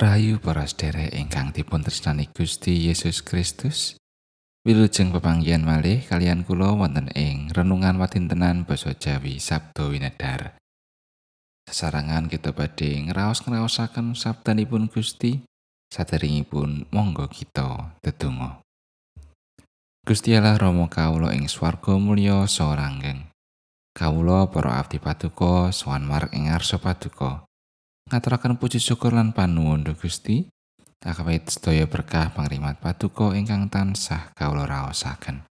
Rahayu para sedherek ingkang dipun tresnani Gusti Yesus Kristus. Wilujeng pepanggihan malih kalian kula wonten ing renungan watintenan basa Jawi Sabdo Winedar. Sesarangan kita badhe ngraos-ngraosaken sabdanipun Gusti saderengipun monggo kita tetunggo. Gusti Allah Rama kawula ing swarga mulya saha langgeng. Kawula para abdi paduka sowan marek ing ngarsa paduka. Ngaturaken puji syukur lan panuwun Gusti akawit sedaya berkah pangrimat paduka ingkang tansah kawula raosaken.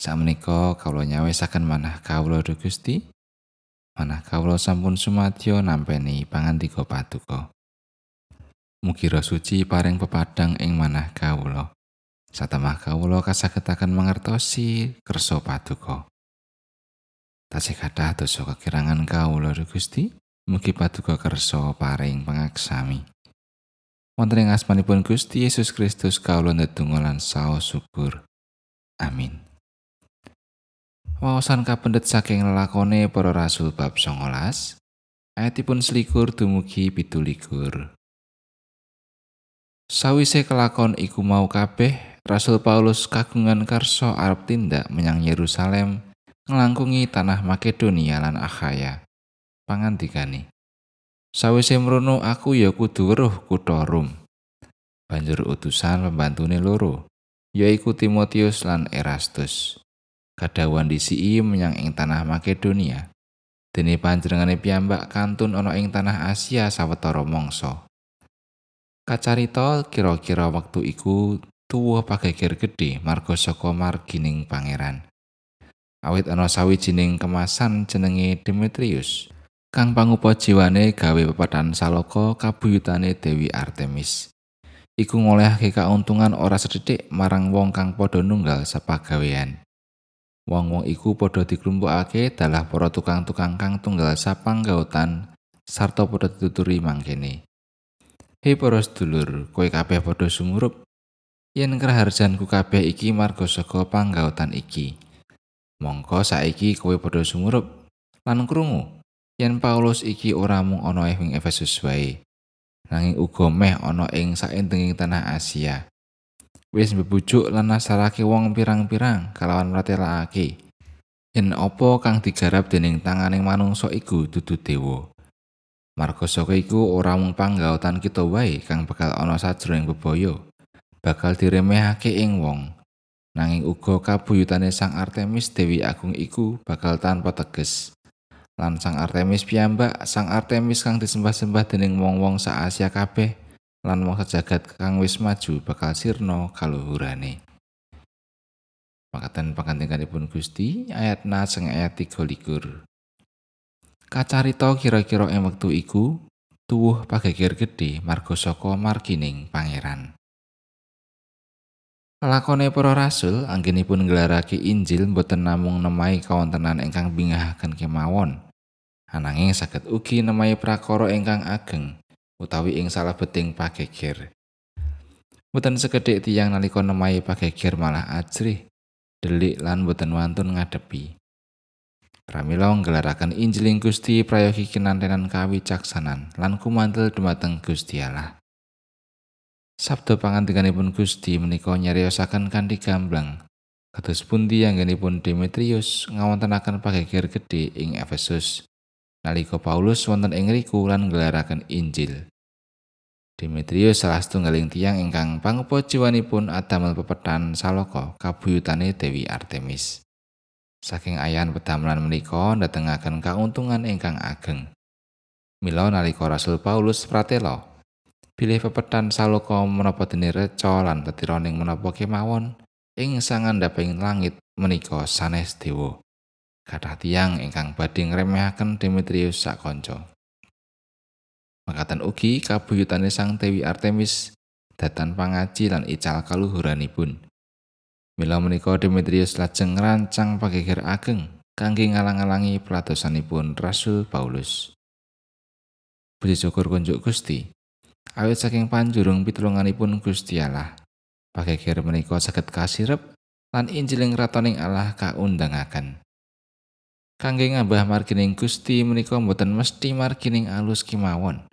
Sakmenika kawula nyawisaken manah kawula Gusti. Manah kawula sampun sumadyo nampeni pangandika paduka. Mugi suci paring pepadang ing manah kawula. Satemah kawula kasagetaken mangertosi kersa paduka. Tasih kathah dosa kekirangan kawula Gusti. Mugi paduka kersa paring pangaksami. Wonten ing asmanipun Gusti Yesus Kristus kawula ndedonga lan saos syukur. Amin. Wawasan kapendet saking lelakone para rasul bab 19 ayatipun selikur dumugi pitulikur. Sawise kelakon iku mau kabeh, Rasul Paulus kagungan karso arep tindak menyang Yerusalem ngelangkungi tanah Makedonia lan Akhaya. Pangandikane. Sawise mrono aku ya kudu weruh kutha Rom. Banjur utusan pembantune loro, yaiku Timotius lan Erastus. Kadawan disii menyang ing tanah Makedonia. Dene panjenengane piyambak kantun ana ing tanah Asia sawetara mangsa. Kacarita kira-kira wektu iku tuwa pageger gedhe marga saka margining pangeran. Awit ana sawijining kemasan jenenge Demetrius. Kang pangupa jiwane gawe pepatan saloka kabuyutane Dewi Artemis. Iku ngolehake kauntungan ora sedhithik marang wong kang padha nunggal sepagawean. Wong-wong iku padha diklumpukake dalah para tukang-tukang kang tunggal sapanggautan sarta padha dituturi mangkene. Hei para sedulur, kowe kabeh padha sumurup yen kraharjanku kabeh iki marga saka panggautan iki. Mongko saiki kowe padha sumurup lan krungu yen Paulus iki ora mung ana ing Efesus wae nanging uga meh ana ing saindenging tanah Asia. Wis bebujuk lan nasarake wong pirang-pirang kalawan mratelakake yen apa kang digarap dening tanganing manungsa iku dudu dewa. Marga saka iku ora mung panggautan kita wae kang bakal ana sajroning bebaya bakal diremehake ing wong. Nanging uga kabuyutane Sang Artemis Dewi Agung iku bakal tanpa teges lan Sang Artemis piyambak Sang Artemis kang disembah-sembah dening wong-wong sa Asia kabeh lan wong sejagat kang wis maju bakal sirna kaluhurane. Makaten pangandikanipun Gusti ayat na sing ayat 3 likur. Kacarita kira-kira ing wektu iku tuwuh pageger gedhe marga saka margining pangeran. Lakone para rasul anggenipun nggelarake Injil boten namung nemahi kawontenan ingkang bingahaken kemawon. Ananging saged ugi nemahi prakara ingkang ageng utawi ing salah beting pageger. Boten sekedhik tiyang nalika nemahi pageger malah ajrih, delik lan boten wantun ngadepi. Pramila nggelaraken Injil Gusti prayogi kinantenan kawicaksanan lan kumantel dumateng Gusti Allah. Sabda pangandikanipun Gusti menika nyariosaken kanthi gamblang. Kados pundi anggenipun Demetrius ngawontenaken pageger gedhe ing Efesus nalika Paulus wonten ing riku lan nggelaraken Injil. Demetrius salah setunggaling tiang ingkang pangupa jiwanipun adamel pepetan saloka kabuyutane Dewi Artemis. Saking ayan pedamelan menika ndatengaken kauntungan ingkang ageng. Mila nalika Rasul Paulus pratela bilih pepetan saloka menapa dene reca lan tetironing menapa kemawon ing sangandhaping langit menika sanes dewa. Kathah tiyang ingkang badhe ngremehaken Demetrius sakonco. Makaten ugi kabuyutane Sang Dewi Artemis datan pangaji lan ical kaluhuranipun. Mila menika Demetrius lajeng rancang pageger ageng kangge ngalang-alangi pelatosanipun Rasul Paulus. Puji syukur kunjuk Gusti. Awit saking panjurung pitulunganipun Gusti Allah, pageger menika saged kasirep lan Injiling ratoning Allah kaundangaken. Kangge ngambah margining Gusti menika mboten mesti margining alus kemawon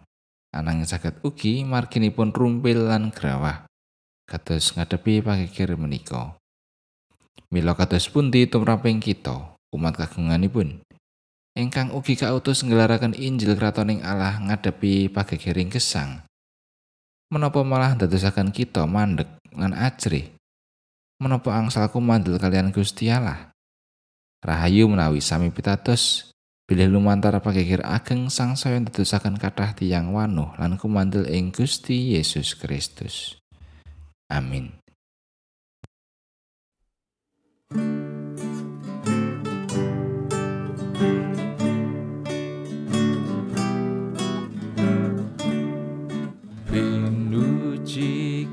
Ananging saged ugi marginipun rumpil lan grawah kados ngadepi pagekir menika. Mila kados pundi tumraping kita umat kagunganipun ingkang ugi kautus ngelaraken Injil kratoning Allah ngadepi pagegiring gesang. Menapa malah dadosaken kita mandek lan ajrih? Menapa angsalku mandel kalian Gusti Allah? Rahayu menawi sami pitados bilih lumantar pagekir ageng sangsaya dadosaken kathah tiyang wanuh lan kumandel ing Gusti Yesus Kristus. Amin.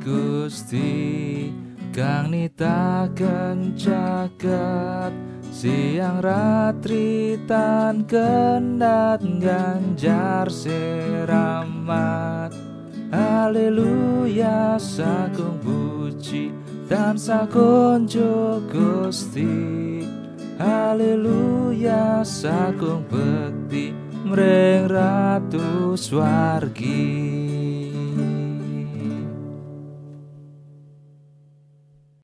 Gusti kang siang ratri tan kendat ganjar seramat. Haleluya sakung puji dan sakonjo Gusti. Haleluya sakung bekti mreng ratu swargi